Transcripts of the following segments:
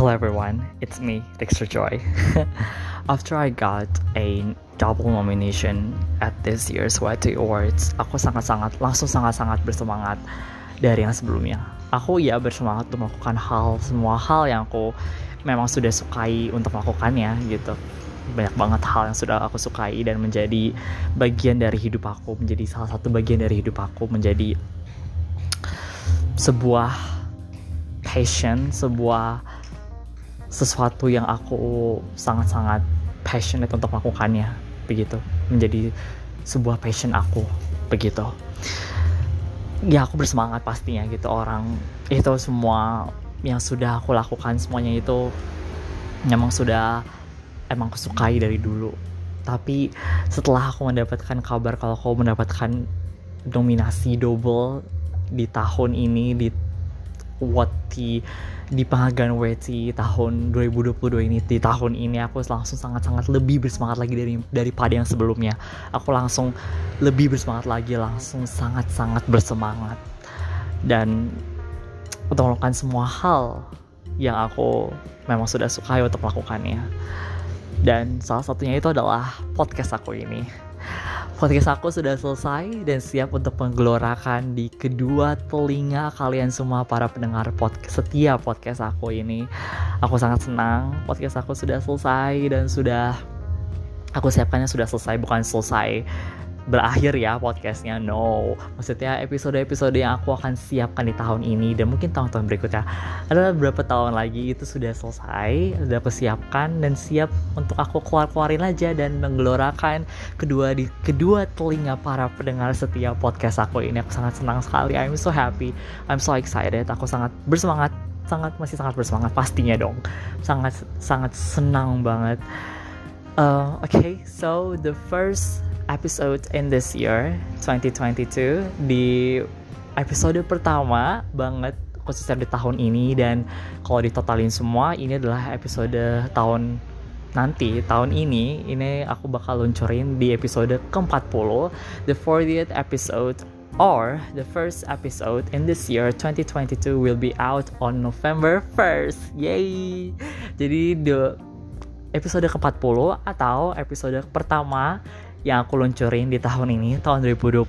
Hello everyone, it's me, Dexter Joy. After I got a double nomination at this year's YT Awards, aku sangat-sangat langsung sangat-sangat bersemangat dari yang sebelumnya. Aku ya bersemangat untuk melakukan hal semua hal yang aku memang sudah sukai untuk melakukannya gitu. Banyak banget hal yang sudah aku sukai dan menjadi bagian dari hidup aku, menjadi salah satu bagian dari hidup aku, menjadi sebuah passion, sebuah sesuatu yang aku sangat-sangat passionate untuk melakukannya begitu. Menjadi sebuah passion aku begitu. Ya aku bersemangat pastinya gitu. Orang itu semua yang sudah aku lakukan semuanya itu memang sudah emang aku dari dulu. Tapi setelah aku mendapatkan kabar kalau aku mendapatkan nominasi double di tahun ini di the di penghargaan WC tahun 2022 ini di tahun ini aku langsung sangat-sangat lebih bersemangat lagi dari daripada yang sebelumnya. Aku langsung lebih bersemangat lagi langsung sangat-sangat bersemangat. Dan untuk melakukan semua hal yang aku memang sudah suka untuk melakukannya. Dan salah satunya itu adalah podcast aku ini Podcast aku sudah selesai dan siap untuk menggelorakan di kedua telinga kalian semua para pendengar podcast setiap podcast aku ini. Aku sangat senang podcast aku sudah selesai dan sudah aku siapkannya sudah selesai bukan selesai berakhir ya podcastnya. No maksudnya episode-episode yang aku akan siapkan di tahun ini dan mungkin tahun-tahun berikutnya adalah beberapa tahun lagi itu sudah selesai sudah aku siapkan dan siap untuk aku keluar-keluarin aja dan menggelorakan kedua di kedua telinga para pendengar setiap podcast aku ini. Aku sangat senang sekali. I'm so happy. I'm so excited. Aku sangat bersemangat sangat masih sangat bersemangat pastinya dong. Sangat sangat senang banget. Uh, okay so the first episode in this year 2022 di episode pertama banget khususnya di tahun ini. Dan kalau ditotalin semua ini adalah episode tahun nanti tahun ini ini aku bakal luncurin di episode ke-40 the 40th episode or the first episode in this year 2022 will be out on November 1st yay! Jadi the episode ke-40 atau episode pertama yang aku luncurin di tahun ini tahun 2022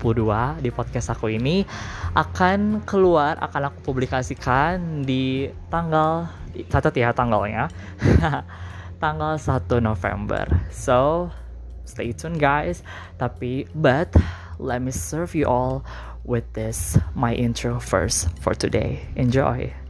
di podcast aku ini akan keluar akan aku publikasikan di tanggal catat ya tanggalnya tanggal 1 November. So stay tune guys. Tapi but let me serve you all with this my intro first for today. Enjoy